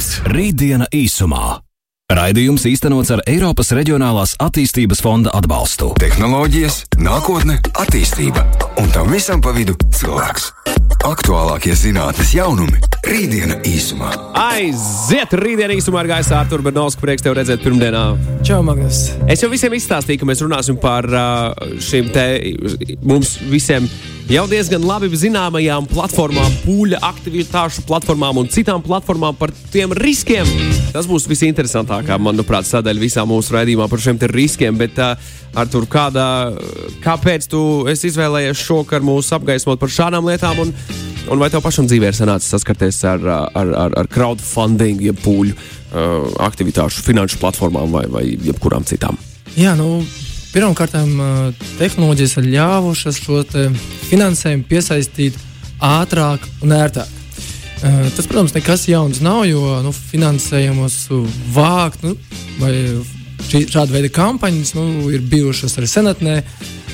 būs Rītdiena īsumā. Raidījums īstenots ar Eiropas Reģionālās attīstības fonda atbalstu. Tehnoloģijas, nākotne, attīstība un tam visam pa vidu cilvēks. Aktuālākie zinātnes jaunumi - Rītdiena īsumā. Aiziet, rītdien īsumā ar gaisa Artur Bernovsku prieks tev redzēt pirmdienā. Čau, Magnus. Es jau visiem izstāstīju, ka mēs runāsim par uh, šīm te mums visiem jau diezgan labi zināmajām platformām, pūļa aktivitāšu platformām un citām platformām par tiem riskiem. Tas būs visinteresantākā, manuprāt, sadaļa visā mūsu raidījumā par šiem riskiem. Bet, uh, Artur, kādā, kāpēc tu izvēlējies šovakar mūs apgaismot par šādām lietām? Un, un vai tev pašam dzīvē ir sanācis saskarties ar, ar, ar, ar crowdfunding, jeb pūļu uh, aktivitāšu, finanšu platformām vai, vai jebkurām citām? Jā, nu, Pirmkārt, tehnoloģijas ir ļāvušas šo finansējumu piesaistīt ātrāk un ērtāk. Tas, protams, nekas jauns nav, jo nu, finansējumus vākt nu, vai šī, šāda veida kampaņas nu, ir bijušas arī senatnē.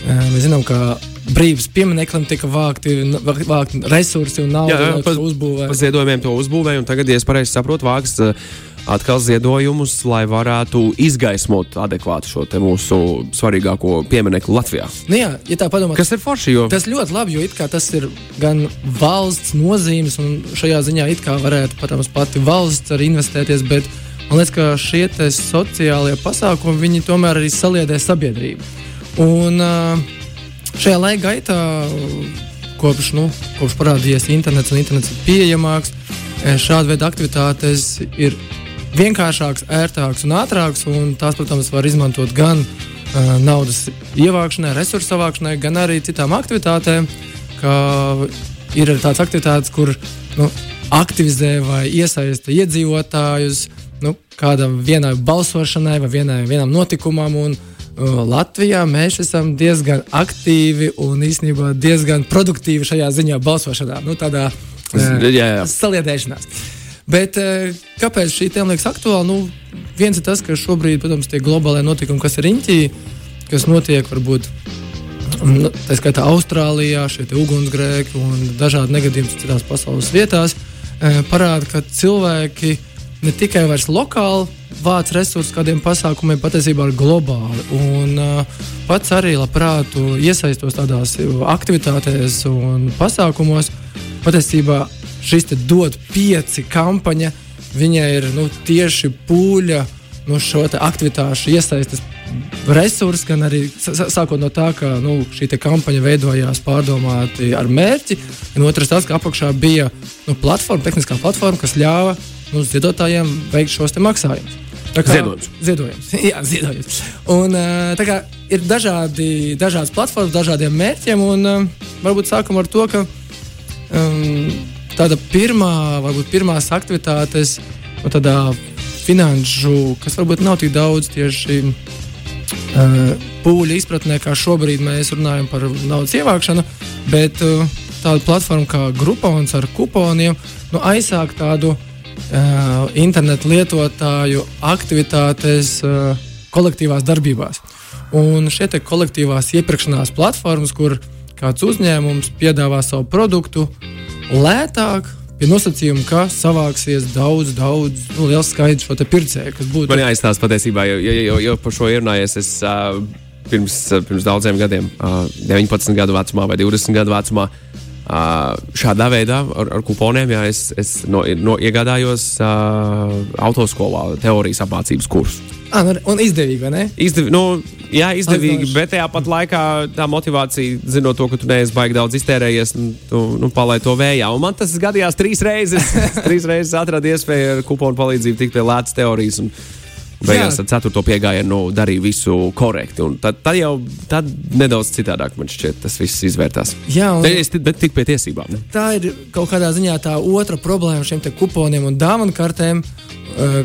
Mēs zinām, ka brīvības piemineklim tika vākti, vākti resursi un nauda, lai uzbūvētu. Pa ziedojumiem to uzbūvēja, un tagad, ja es pareizi saprotu, vāks atkal ziedojumus, lai varētu izgaismot adekvāti šo mūsu svarīgāko pieminiektu Latvijā. Nu jā, ja tā padomā, kas ir forši? Jo... Tas ļoti labi, jo tas ir gan valsts nozīmes, un šajā ziņā it kā varētu, protams, pati valsts arī investēties. Bet man liekas, ka šie sociālie pasākumi tomēr arī saliedē sabiedrību. Un šajā laika gaitā, kopš, nu, kopš parādījies internets un internets ir pieejamāks, šāda veida aktivitātes ir vienkāršāks, ērtāks un ātrāks. Un tās, protams, var izmantot gan uh, naudas ievākšanai, resursu savākšanai, gan arī citām aktivitātēm. Ir arī tādas aktivitātes, kur nu, aktivizē vai iesaista iedzīvotājus nu, kādam vienai balsošanai vai vienai, vienam notikumam. Un, uh, Latvijā mēs esam diezgan aktīvi un īstenībā diezgan produktīvi šajā ziņā balsošanā. Nu, tādā uh, jā, jā. saliedēšanās. Bet eh, kāpēc šī tēma liekas aktuāla? Nu, viens ir tas, ka šobrīd, protams, tie globālai notikumi, kas ir riņķī, kas notiek varbūt. Nu, tā skaitā Austrālijā, šie ugunsgrēki un dažādi negadījumi citās pasaules vietās eh, parāda, ka cilvēki ne tikai vairs lokāli vāc resursus kādiem pasākumiem, patiesībā ir globāli. Un uh, pats arī labprāt iesaistos tādās aktivitātēs un pasākumos. Patiesībā šis dod pieci kampaņa, viņai ir nu, tieši pūļa nu, šo aktivitāšu iesaistas resursi, gan arī sākot no tā, ka nu, šī kampaņa veidojās pārdomāti ar mērķi. Un otrs tas, ka apakšā bija nu, platforma, tehniskā platforma, kas ļāva nu, ziedotājiem veikt šos maksājumus. Ziedojums. Ziedojums. Jā, ziedojums. Un, tā kā ir dažādi, dažādas platformas, dažādiem mērķiem, un varbūt sākam ar to, ka um, tāda pirmā, varbūt pirmās aktivitātes, no tādā finanšu, kas varbūt nav tik daudz tieši uh, pūļu izpratnē, kā šobrīd mēs runājam par naudas ievākšanu, bet uh, tāda platforma kā Groupons ar kuponiem nu, aizsāk tādu uh, internetu lietotāju aktivitātes uh, kolektīvās darbībās. Un šie kolektīvās iepirkšanās platformas, kur kāds uzņēmums piedāvā savu produktu, lētāk. Pie nosacījuma, ka savāksies daudz, daudz nu, liels skaits šo pircēju, kas būtu. Man jāizstāsta patiesībā, jo, jo, jo, jo par šo ierunājies. Es, uh, pirms, pirms daudziem gadiem, uh, 19 gadu vecumā vai 20 gadu vecumā, Uh, šādā veidā ar, ar kuponiem jā, es, es no, no, iegādājos uh, autoskolā teorijas apmācības kursus. Ah, nu, un izdevīgi, vai ne? Izdev, nu, jā, izdevīgi, Aizdoši. bet tajā pat laikā tā motivācija, zinot to, ka tu neesi baigi daudz iztērējies, nu, tu nu, palaid to vējā. Un man tas gadījās trīs reizes. trīs reizes atradu iespēju ar kuponu palīdzību tikt pie lētas teorijas. Un, Beigās ar ceturto piegājienu nu, darīja visu korekti. Tad, tad jau tad nedaudz citādāk man šķiet, tas viss izvērtās. Jā, un, es tik pie tiesībām. Tā ir kaut kādā ziņā tā otra problēma šiem kuponiem un dāvanu kartēm. Uh,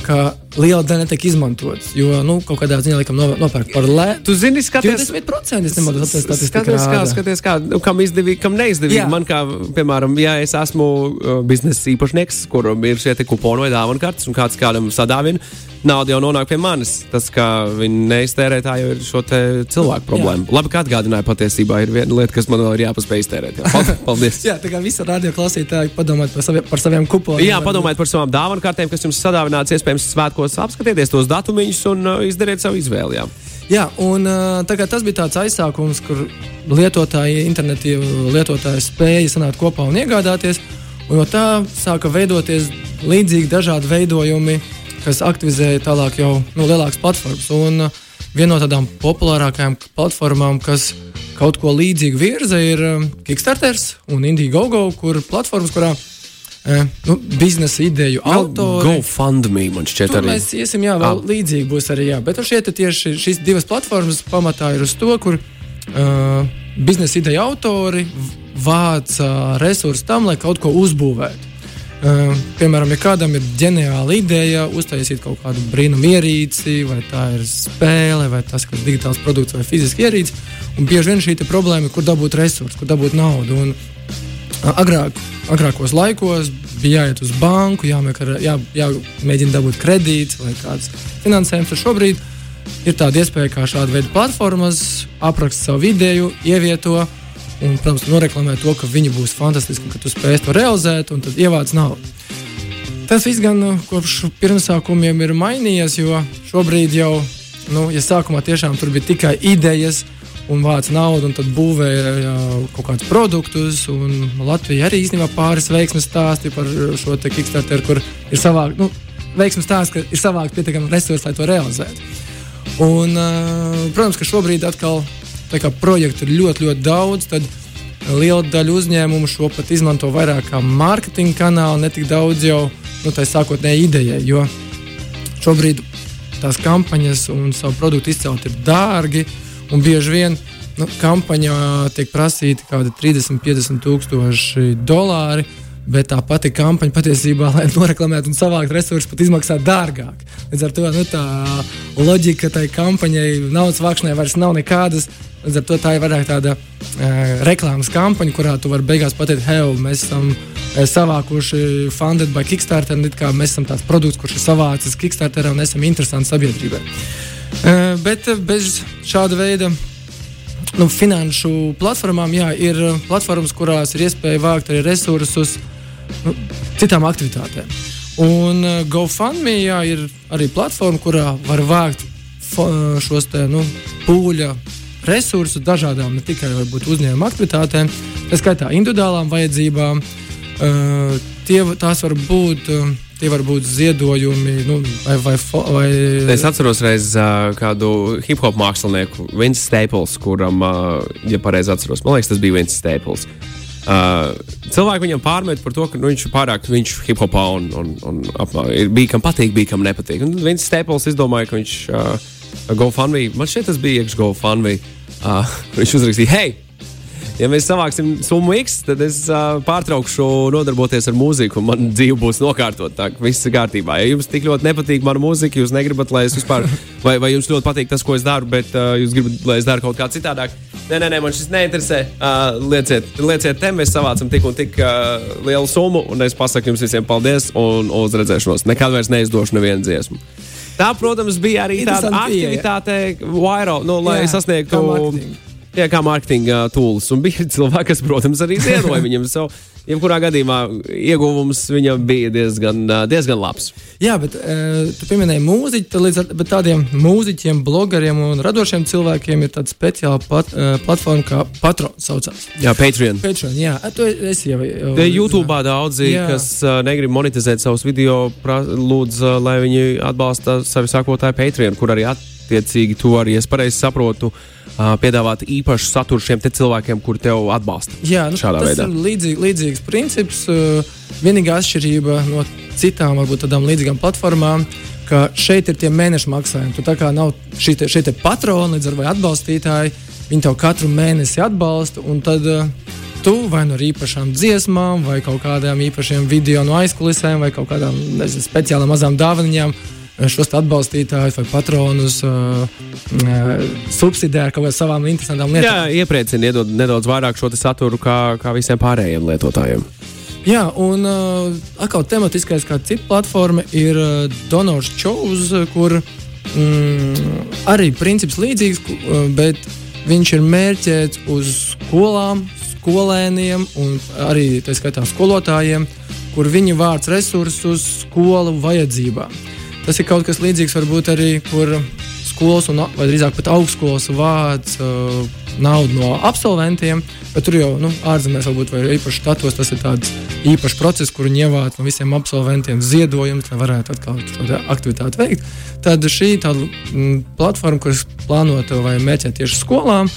liela daļa netiek izmantotas. Jo nu, kaut kādā ziņā laikam no, nopērk par lētu. Tu zini, skaties, 20% es nemanāšu, tas ir Skaties, kā, skaties, kā, nu, kam izdevīgi, kam neizdevīgi. Jā. Man, kā, piemēram, ja es esmu uh, biznesa īpašnieks, kuram ir šie kuponi vai dāvana kartes, un kāds kādam sadāvina, nauda jau nonāk pie manis. Tas, kā viņi neiztērē, tā jau ir šo cilvēku problēma. Jā. Labi, ka atgādināja patiesībā ir viena lieta, kas man vēl ir jāpaspēj iztērēt. Jā. Pal- Paldies! Jā, tā kā visi radio klausītāji padomājiet par, saviem, par saviem kuponiem. Jā, padomājiet par savām dāvanu kartēm, kas jums sadāvināts. Iespējams, svētkos apskatieties tos datumiņus un uh, izdariet savu izvēli. Jā. Jā, un kā tas bija tāds aizsākums, kur lietotāji, interneta lietotāji spēja sanākt kopā un iegādāties. Un no tā sāka veidoties līdzīgi dažādi veidojumi, kas aktivizēja tālāk jau nu, lielākas platformas. Un ā, viena no tādām populārākajām platformām, kas kaut ko līdzīgu virza, ir ā, Kickstarter un Indiegogo, kur platformas, kurā ā, nu, biznesa ideju autori. GoFundMe man šķiet arī. mēs iesim, jā, vēl Ah. līdzīgi būs arī. Jā. Bet šie te tieši šīs divas platformas pamatā ir uz to, kur uh, biznesa ideja autori vāca resursus tam, lai kaut ko uzbūvētu. Uh, piemēram, ja kādam ir ģeniāla ideja, uztaisīt kaut kādu brīnumu ierīci, vai tā ir spēle, vai tas ir digitāls produkts vai fiziski ierīce. Un bieži vien šī problēma ir, kur dabūt resursus, kur dabūt naudu. Un, Agrāk, agrākos laikos bija jāiet uz banku, jāmēģina, jā, jāmēģina dabūt kredītus vai kāds finansējums. Šobrīd ir tāda iespēja, kā šāda veida platformas apraksta savu ideju, ievieto un, protams, noreklamē to, ka viņi būs fantastiski, ka tu spēsi to realizēt, un tad ievāc naudu. Tas viss gan nu, kopš pirmsākumiem ir mainījies, jo šobrīd jau, nu, ja sākumā tiešām tur bija tikai idejas un vāca naudu, un tad būvēja kaut kādus produktus. Latvija arī īstenībā pāris veiksmes stāsti par šo te Kickstarter, kur ir savākt, nu, veiksmes stāsts, ka ir savākt pietiekami resursi, lai to realizētu. Un, uh, protams, ka šobrīd atkal kā projektu ir ļoti, ļoti daudz. Tad liela daļa uzņēmumu šo pat izmanto vairāk kā mārketinga kanālu, ne tik daudz jau nu, tā sākotnēji idejai. Jo šobrīd tās kampaņas un savu produktu izcelt ir dārgi. Un bieži vien nu, kampaņā tiek prasīti kaut kādi 30, 50 tūkstoši dolāri. Bet tā pati kampaņa patiesībā, lai noreklamētu un savāktu resursus, pat izmaksā dārgāk. Līdz ar to nu, tā loģika tai kampaņai, naudas vākšanai vairs nav nekādas. Līdz ar to tā ir vairāk tāda e, reklāmas kampaņa, kurā tu vari beigās pateikt, hei, mēs esam e, savākuši funded by Kickstarter, un kā mēs esam tāds produkts, kurš ir savācis Kickstarter un esam interesanti sabiedrībai. E, bet e, bez šāda veida nu, finanšu platformām, jā, ir platformas, kurās ir iespēja vākt arī resursus nu, citām aktivitātēm. Un uh, GoFundMe jā, ir arī platforma, kurā var vākt fo, šos te, nu, pūļa resursus dažādām, ne tikai varbūt, uzņēmuma aktivitātēm, tā skaitā individuālām vajadzībām. Uh, tie, tās var būt. Uh, Tie var būt ziedojumi, nu, vai, vai, vai Es atceros reiz uh, kādu hip hop mākslinieku, Vince Staples, kuram, uh, ja pareizi atceros, man liekas, tas bija Vince Staples. Uh, cilvēki viņam pārmet par to, ka nu, viņš ir pārāk viņš hip hopā un, un, un apmā, ir, bija kam patīk, bija kam nepatīk. Un Vince Staples izdomāja, ka viņš uh, GoFundMe, man šķiet, tas bija iekš GoFundMe. Uh, viņš uzrakstīja, hei! Ja mēs savāksim summu X, tad es uh, pārtraukšu nodarboties ar mūziku, un man dzīve būs nokārtot. Tā viss ir kārtībā. Ja jums tik ļoti nepatīk mana mūzika, jūs negribat, lai es vispār, vai, vai jums ļoti patīk tas, ko es daru, bet uh, jūs gribat, lai es daru kaut kā citādāk. Nē, nē, nē man šis neinteresē. Uh, lieciet, lieciet te, mēs savācam tik un tik uh, lielu summu, un es pasaku jums visiem paldies un uz redzēšanos. Nekad vairs neizdošu nevienu dziesmu. Tā, protams, bija arī tāda aktivitāte, viral, nu, lai Jā, sasniegtu mārketinga. Jā, kā mārketinga tūlis. Un bija cilvēki, kas, protams, arī ziedoja viņam savu. Jebkurā gadījumā ieguvums viņam bija diezgan, diezgan labs. Jā, bet uh, tu pieminēji mūziķi, tad līdz ar tādiem mūziķiem, blogeriem un radošiem cilvēkiem ir tāda speciāla pat, uh, platforma, kā Patrons saucās. Jā, Patreon. Patreon, jā, tu esi jau. jau Te YouTube daudzi, Jā. kas uh, negrib monetizēt savus video, pra, lūdz, uh, lai viņi atbalsta savu sakotāju Patreon, kur arī attiecīgi to arī, es pareizi saprotu, piedāvāt īpašu saturu šiem cilvēkiem, kuri tev atbalsta. Jā, nu, Šādā tas veidā. ir līdzīgi, līdzīgs princips. Vienīgā atšķirība no citām, varbūt tādām līdzīgām platformām, ka šeit ir tie mēneša maksājumi. Tu tā kā nav šī te, šie te patroni līdz ar vai atbalstītāji, viņi tev katru mēnesi atbalsta. un Tad uh, tu vai no īpašām dziesmām, vai kaut kādām īpašiem video no aizkulisēm, vai kaut kādām nezinu, speciālām mazām dāvanām. Šos atbalstītājus vai patronus uh, subsidē ar kaut kādām savām interesantām lietām. Jā, iepriecina, iedod nedaudz vairāk šo saturu kā, kā visiem pārējiem lietotājiem. Jā, un uh, atkal tematiskais, kā cita platforma, ir uh, Donors Chows, kur mm, arī princips līdzīgs, bet viņš ir mērķēts uz skolām, skolēniem un arī tā skaitā skolotājiem, kur viņi vāc resursus skolu vajadzībām. Tas ir kaut kas līdzīgs varbūt arī, kur skolas un, vai drīzāk pat augstskolas vāc uh, naudu no absolventiem, bet tur jau nu, ārzemēs varbūt vai īpaši štatos tas ir tāds īpašs process, kur viņi ievāc no visiem absolventiem ziedojumus, lai varētu atkal šo aktivitāti veikt. Tad šī tāda m, platforma, kuras plānota vai mērķēta tieši skolām,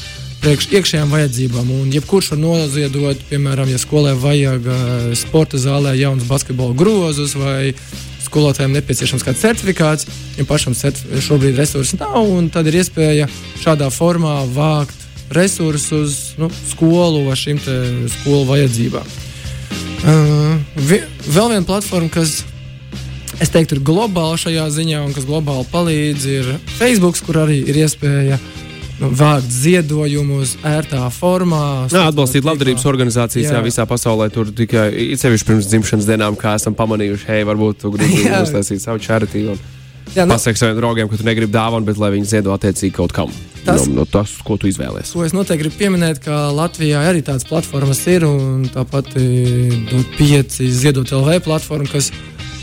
priekš iekšējām vajadzībām. Un jebkurš var noziedot, piemēram, ja skolai vajag sporta zālē jaunus basketbola grozus vai skolotājiem nepieciešams kāds certifikāts, ja pašam šobrīd resursi nav, un tad ir iespēja šādā formā vākt resursus nu, skolu vai šīm skolu vajadzībām. Uh, vi, vēl viena platforma, kas es teiktu, ir globāla šajā ziņā, un kas globāli palīdz, ir Facebook, kur arī ir iespēja uh, vākt ziedojumus ērtā formā. Jā, atbalstīt labdarības organizācijas jā. Jā, visā pasaulē. Tur tikai īpaši pirms dzimšanas dienām, kā esam pamanījuši, hei, varbūt tu gribi uztaisīt savu čaritību. Jā, nu, Pasaki saviem draugiem, ka tu negribi dāvanu, bet lai viņi ziedo attiecīgi kaut kam. Tas, no, no tas, ko tu izvēlēsies. Ko es noteikti gribu pieminēt, ka Latvijā arī tādas platformas ir, un tāpat ir pieci ziedot LV platforma, kas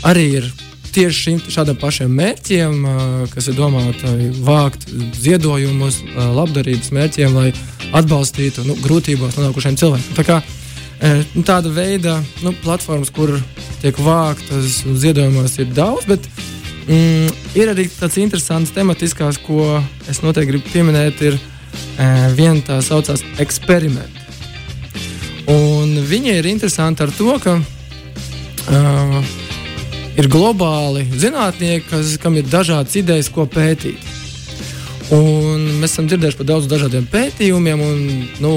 arī ir tieši šim, šādam pašiem mērķiem, kas ir domāti vākt ziedojumus labdarības mērķiem, lai atbalstītu nu, grūtībās nonākušiem cilvēkiem. Tā kā, nu, tāda veida nu, platformas, kur tiek vāktas ziedojumos, ir daudz, bet mm, ir arī tāds interesants tematiskās, ko es noteikti gribu pieminēt, ir viena tā saucās eksperimenti. Un viņi ir interesanti ar to, ka uh, ir globāli zinātnieki, kas, kam ir dažādas idejas, ko pētīt. Un mēs esam dzirdējuši par daudziem dažādiem pētījumiem, un nu,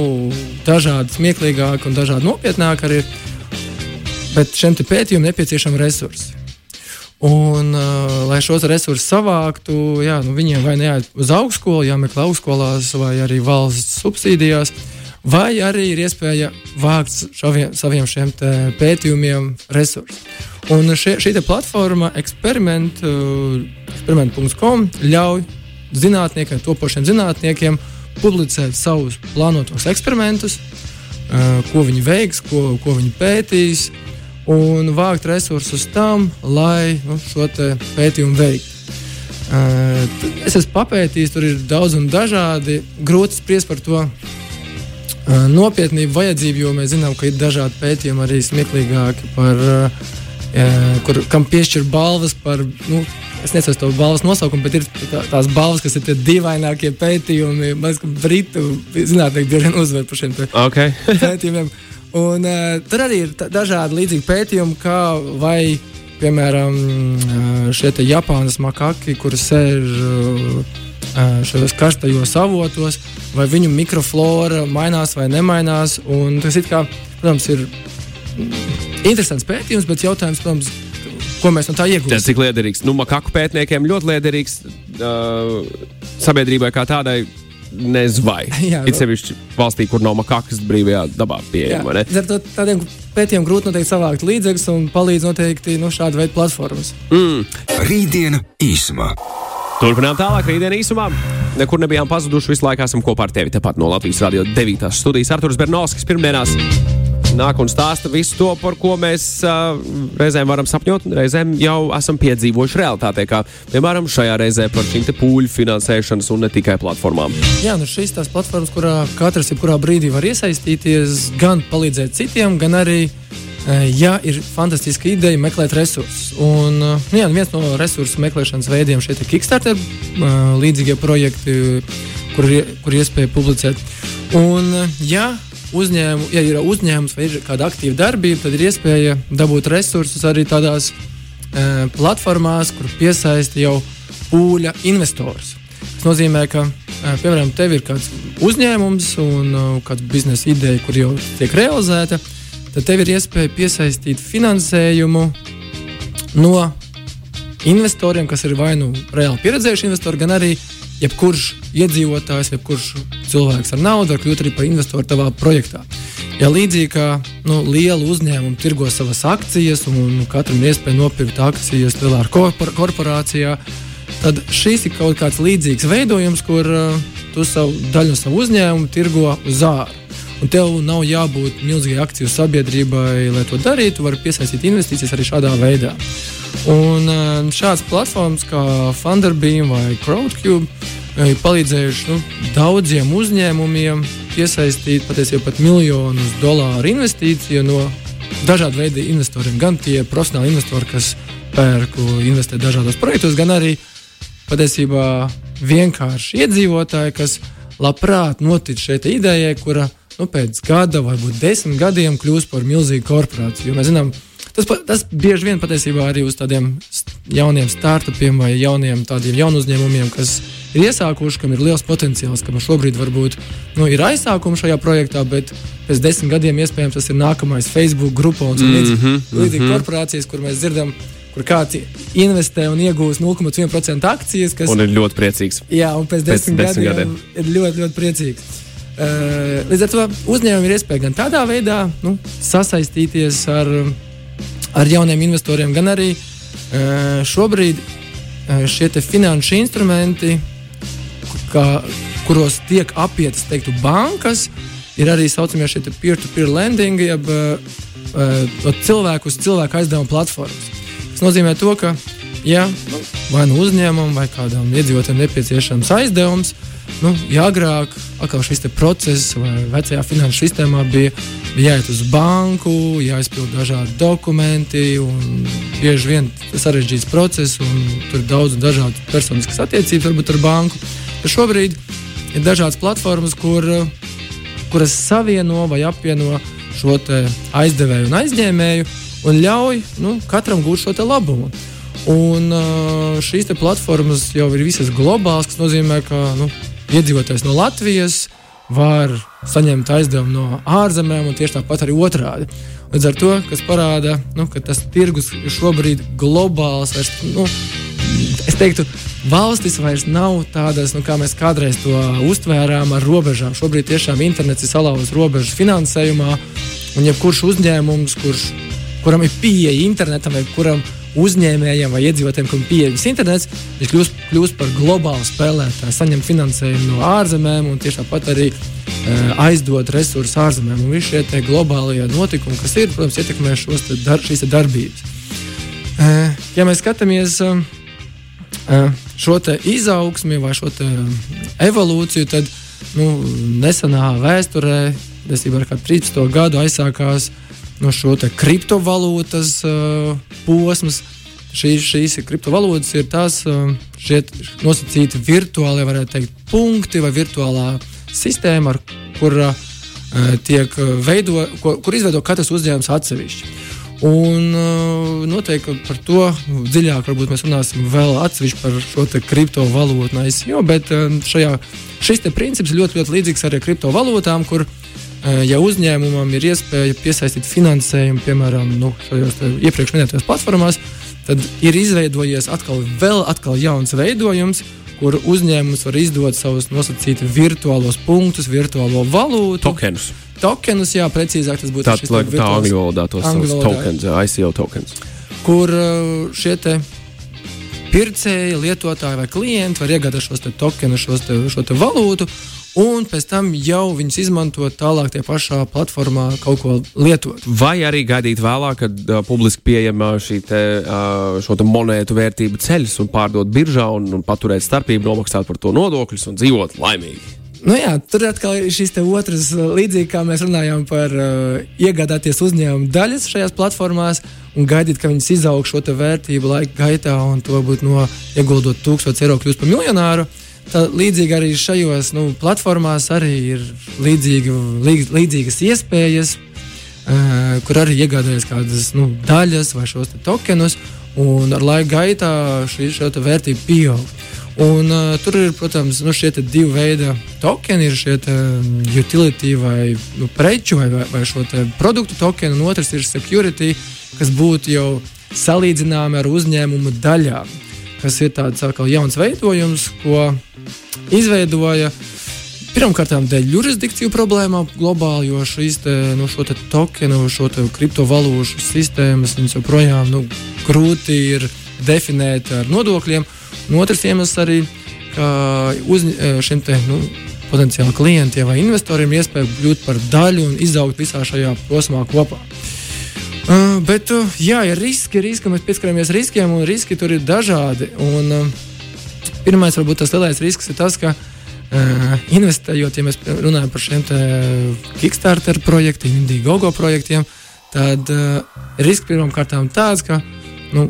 dažādi smieklīgāki un dažādi nopietnāki arī. Bet šiem pētījumiem nepieciešami resursi. Un, uh, lai šos resursus savāktu, jā, nu, viņiem vai neaiziet uz augstskolu, jāmeklē augstskolās, vai arī valsts subsīdijās, vai arī ir iespēja vākt šaviem, saviem šiem pētījumiem resursus. Un šie, šī platforma eksperiment.com eksperiment ļauj zinātniekiem, topošiem zinātniekiem publicēt savus plānotos eksperimentus, ko viņi veiks, ko, ko viņi pētīs, un vākt resursus tam, lai nu, šo pētījumu veiktu. Es esmu papētījis, tur ir daudz un dažādi. Grūti spriest par to nopietnību, vajadzību, jo mēs zinām, ka ir dažādi pētījumi arī smieklīgāki par uh, kur, kam piešķir balvas par. Nu, Es nezinu, to balvas nosaukumu, bet ir tā, tās balvas, kas ir tie dīvainākie pētījumi. Man liekas, ka Britu zinātnieki bieži vien uzvar par šiem okay. pētījumiem. Un, uh, tur arī ir dažādi līdzīgi pētījumi, kā vai, piemēram, šie Japānas makaki, kur sēž uh, šajos karstajos avotos, vai viņu mikroflora mainās vai nemainās. Un tas, kā, protams, ir interesants pētījums, bet jautājums, protams, ko mēs no tā iegūstam. Cik liederīgs? Nu, makaku pētniekiem ļoti liederīgs uh, sabiedrībai kā tādai. Nezvai. Ir sevišķi valstī, kur nav makakas brīvajā dabā pieejama. Tādiem pētījumiem grūti noteikti savākt līdzekļus un palīdz noteikti no nu, šāda veida platformas. Mm. Rītdiena īsumā. Turpinām tālāk, rītdienā īsumā. Nekur nebijām pazuduši. Visu laiku esam kopā ar tevi. Tepat no Latvijas Rādio 9. studijas Arthurs Bernovskis pirmdienās nāk un stāsta visu to, par ko mēs uh, reizēm varam sapņot, un reizēm jau esam piedzīvojuši realitātē, kā piemēram šajā reizē par šīm pūļu finansēšanas un ne tikai platformām. Jā, nu šīs tās platformas, kurā katrs jebkurā brīdī var iesaistīties, gan palīdzēt citiem, gan arī ja ir fantastiska ideja, meklēt resursus. Un, nu, jā, viens no resursu meklēšanas veidiem šeit ir Kickstarter, līdzīgie projekti, kur, kur iespēja publicēt. Un, ja uzņēmu, ja ir uzņēmums vai ir kāda aktīva darbība, tad ir iespēja dabūt resursus arī tādās platformās, kur piesaista jau pūļa investors. Tas nozīmē, ka, piemēram, tev ir kāds uzņēmums un kāda biznesa ideja, kur jau tiek realizēta, tad tev ir iespēja piesaistīt finansējumu no investoriem, kas ir vai nu reāli pieredzējuši investori, gan arī jebkurš iedzīvotājs, jebkurš cilvēks ar naudu var kļūt arī par investoru tavā projektā. Ja līdzīgi kā nu, liela uzņēmuma tirgo savas akcijas, un, un katram ir iespēja nopirkt akcijas lielā korpor korporācijā, tad šis ir kaut kāds līdzīgs veidojums, kur uh, tu savu daļu no savu uzņēmumu tirgo uz ārā. Un tev nav jābūt milzīgai akciju sabiedrībai, lai to darītu. Tu vari piesaistīt investīcijas arī šādā veidā. Un uh, šādas platformas kā Funderbeam vai Crowdcube ir palīdzējuši nu, daudziem uzņēmumiem piesaistīt patiesībā pat miljonus dolāru investīciju no dažādu veidu investoriem. Gan tie profesionāli investori, kas pērk, investē dažādos projektos, gan arī patiesībā vienkārši iedzīvotāji, kas labprāt notic šai idejai, kura nu, pēc gada, varbūt desmit gadiem, kļūs par milzīgu korporāciju. Jo mēs zinām, tas, tas bieži vien patiesībā arī uz tādiem jauniem startupiem vai jauniem tādiem jaunu uzņēmumiem, kas ir iesākuši, kam ir liels potenciāls, kam šobrīd varbūt nu, ir aizsākumi šajā projektā, bet pēc desmit gadiem iespējams tas ir nākamais Facebook grupa un līdzīgi mm -hmm, līdzīgi mm -hmm. korporācijas, kur mēs dzirdam. Kur kāds investē un iegūst 0,1% akcijas, kas un ir ļoti priecīgs. Jā, un pēc desmit, pēc desmit gadiem, gadiem ir ļoti, ļoti priecīgs. Uh, līdz ar to uzņēmumam ir iespēja gan tādā veidā nu, sasaistīties ar, ar jauniem investoriem, gan arī uh, šobrīd uh, šie finanšu instrumenti kā, kuros tiek apietas teiktu, bankas, ir arī saucamie šie peer-to-peer lending, jeb uh, uh, cilvēku uz cilvēku aizdevuma platformas. Tas nozīmē to, ka ja vai nu uzņēmumam vai kādam iedzīvotājam nepieciešams aizdevums, nu, ja agrāk šis process vai vecajā finanšu sistēmā bija, bija jāiet uz banku, jāizpild dažādi dokumenti, un bieži vien sarežģīts process, un tur ir daudz dažādu personiskas attiecības varbūt ar banku. Bet šobrīd ir dažādas platformas, kur, kuras savieno vai apvieno šo aizdevēju un aizņēmēju un ļauj nu, katram gūt šo labumu. Un šīs platformas jau ir visas globālas, kas nozīmē, ka nu, iedzīvotājs no Latvijas var saņemt aizdevumu no ārzemēm, un tieši tāpat arī otrādi. Līdz ar to, kas parāda, nu, ka tas tirgus ir šobrīd globāls, vairs, nu, es teiktu, valstis vairs nav tādas, nu, kā mēs kādreiz to uztvērām, ar robežām. Šobrīd tiešām internets ir salauzis robežas finansējumā, un jebkurš uzņēmums, kurš, kuram ir pieeja internetam, vai kuram uzņēmējiem vai iedzīvotājiem, kam ir pieejams internets, viņš kļūst, kļūst par globālu spēlētāju, saņem finansējumu no ārzemēm un tieši tāpat arī uh, aizdod resursus ārzemēm. Un visi šie globālie notikumi, kas ir, protams, ietekmē šos dar, šīs darbības. Uh, ja mēs skatāmies uh, šo izaugsmi vai šo evolūciju, tad nu, nesenā vēsturē, desībā ar 13. gadu aizsākās no šo kriptovalūtas uh, posms. Šīs, šīs kriptovalūtas ir tās uh, nosacīti virtuāli, varētu teikt, punkti vai virtuālā sistēma, ar kura uh, tiek veido, ko, kur izveido katrs uzņēmums atsevišķi. Un uh, noteikti par to dziļāk mēs runāsim vēl atsevišķi par šo kriptovalūtu ICO, bet uh, šajā, šis princips ļoti, ļoti līdzīgs arī kriptovalūtām, kur uh, ja uzņēmumam ir iespēja piesaistīt finansējumu, piemēram, nu, šajos iepriekš minētajās platformās, tad ir izveidojies atkal, vēl atkal jauns veidojums, kur uzņēmums var izdot savus nosacītus virtuālos punktus, virtuālo valūtu. Tokenus tokenus, jā, precīzāk tas būtu tā, šis tā angļu valodā tos angļu tokens, ICO tokens. Kur šie te pircēji, lietotāji vai klienti var iegādāt šos tokenus, šos te, šo te valūtu, un pēc tam jau viņus izmantot tālāk tie pašā platformā kaut ko lietot. Vai arī gaidīt vēlāk, kad uh, publiski pieejama šī te, uh, šo te monētu vērtība ceļas un pārdot biržā un, un paturēt starpību, nomaksāt par to nodokļus un dzīvot laimīgi. Nu jā, tur atkal ir šis otrs uh, līdzīgi, kā mēs runājām par uh, iegādāties uzņēmumu daļas šajās platformās un gaidīt, ka viņas izaug šo vērtību laika gaitā un to būtu no ieguldot 1000 eiro kļūst par miljonāru. Tā, līdzīgi arī šajos nu, platformās arī ir līdzīgi, līdz, līdzīgas iespējas, uh, kur arī iegādājas kādas nu, daļas vai šos tokenus, un ar laika gaitā šī vērtība pieaug. Un, uh, tur ir, protams, nu, šie divi veidi tokeni. Ir šie utility vai nu, preču vai, vai šo produktu tokeni, un otrs ir security, kas būtu jau salīdzināmi ar uzņēmumu daļām, kas ir tāds atkal jauns veidojums, ko izveidoja. Pirmkārt, dēļ jurisdikciju problēmām globāli, jo šīs nu, šo tokenu, šo kriptovalūtu sistēmas joprojām nu, grūti ir definēt ar nodokļiem. Un otrs iemesls arī, ka uz šiem te, nu, potenciāli klientiem vai investoriem iespēja kļūt par daļu un izaugt visā šajā posmā kopā. Uh, bet, uh, jā, ir riski, riski, mēs pieskaramies riskiem, un riski tur ir dažādi. Un, uh, pirmais, varbūt tas lielais risks ir tas, ka uh, investējot, ja mēs runājam par šiem Kickstarter projektiem, Indiegogo projektiem, tad uh, risks pirmkārt tāds, ka nu,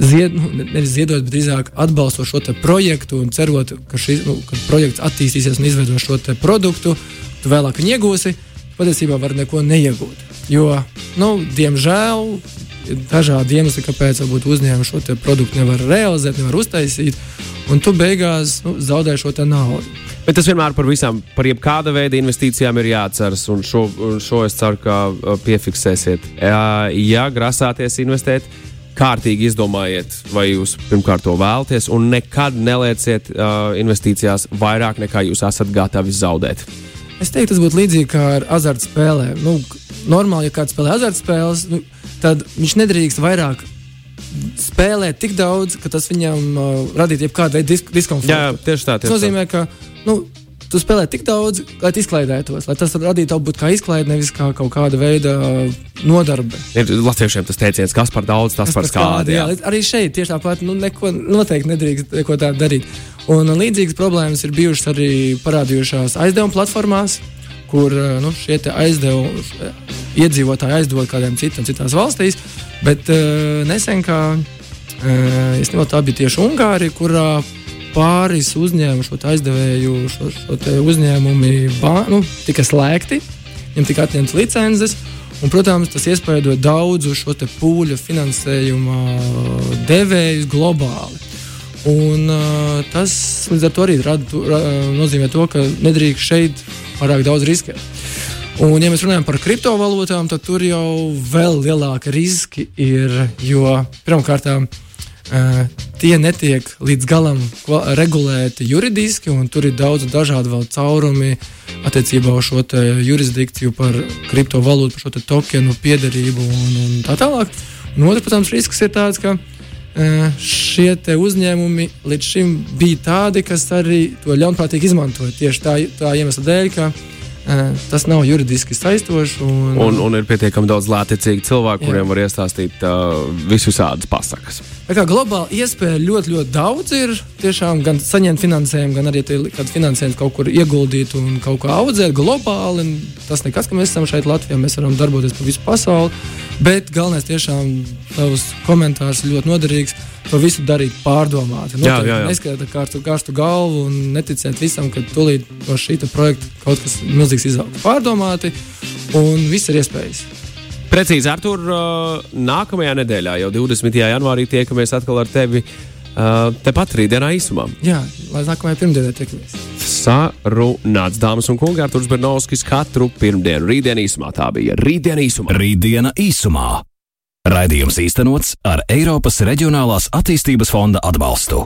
zied, nu, nevis ziedot, bet drīzāk atbalstot šo projektu un cerot, ka šis nu, ka projekts attīstīsies un izveidos šo produktu, tu vēlāk iegūsi, patiesībā var neko neiegūt. Jo, nu, diemžēl, dažādi iemesli, kāpēc uzņēmumi šo produktu nevar realizēt, nevar uztaisīt, un tu beigās nu, zaudē šo naudu. Bet tas vienmēr par visām, par jebkāda veida investīcijām ir jāatceras, un šo, un šo es ceru, ka uh, piefiksēsiet. Ja, ja grasāties investēt, kārtīgi izdomājiet, vai jūs pirmkārt to vēlaties, un nekad nelieciet uh, investīcijās vairāk nekā jūs esat gatavi zaudēt. Es teiktu, tas būtu līdzīgi kā ar azartspēlēm. Nu, normāli, ja kāds spēlē azartspēles, nu, tad viņš nedrīkst vairāk spēlēt tik daudz, ka tas viņam uh, radītu jebkādu veidu disk diskomfortu. Jā, tieši tā. Tieši tas nozīmē, ka nu, tu spēlē tik daudz, lai izklaidētos, lai tas radītu būt kā izklaide, nevis kā kaut kāda veida nodarbe. Ir latviešiem tas teiciens, kas par daudz, tas kas par skādi. Jā. jā, arī šeit tieši tāpat nu, neko noteikti nedrīkst neko tādu darīt. Un līdzīgas problēmas ir bijušas arī parādījušās aizdevuma platformās, kur nu, šie aizdevumi iedzīvotāji aizdod kādiem citiem citās valstīs. Bet uh, nesen, kā uh, es nevaru, tā bija tieši Ungārija, kurā pāris uzņēmumu, šo aizdevēju, šo, šo uzņēmumi bā, nu, tika slēgti, viņiem tika atņemtas licences. Un, protams, tas iespaido daudzu šo pūļu finansējuma devējus globāli. Un, uh, tas līdz ar to arī rada, tu, ra, nozīmē to, ka nedrīkst šeit pārāk daudz riskēt. Un, ja mēs runājam par kriptovalūtām, tad tur jau vēl lielāki riski ir. Jo pirmkārt, Uh, tie netiek līdz galam regulēti juridiski, un tur ir daudz dažādu vēl caurumi attiecībā uz šo jurisdikciju par kriptovalūtu, par šo tokenu piederību un, un tā tālāk. Un otrs, protams, risks ir tāds, ka šie uzņēmumi līdz šim bija tādi, kas arī to ļaunprātīgi izmantoja tieši tā, tā iemesla dēļ, ka Tas nav juridiski saistoši. Un, un, un ir pietiekami daudz lētecīgu cilvēku, jā. kuriem var iestāstīt uh, visādas pasakas. Tā kā globāli iespēja ļoti, ļoti daudz ir. Tiešām gan saņemt finansējumu, gan arī kādu finansējumu kaut kur ieguldīt un kaut kā audzēt globāli. Tas nekas, ka mēs esam šeit Latvijā, mēs varam darboties pa visu pasauli. Bet galvenais tiešām tavs komentārs ļoti noderīgs to visu darīt pārdomāti. Nu, jā, jā, jā. Neskatīt kārtu, kārtu galvu un neticēt visam, ka tūlīt no šī projekta kaut kas milzīgs izaugs. Pārdomāti un viss ir iespējams. Precīzi, Artur, nākamajā nedēļā, jau 20. janvārī, tiekamies atkal ar tevi. Tepat rītdienā īsumā. Jā, lai nākamajā pirmdienā tiekamies. Sarunāts, dāmas un kungi, Arturs Bernovskis katru pirmdienu. Rītdienā īsumā tā bija. Rītdienā īsumā. Rītdiena īsumā. Raidījums īstenots ar Eiropas Reģionālās attīstības fonda atbalstu.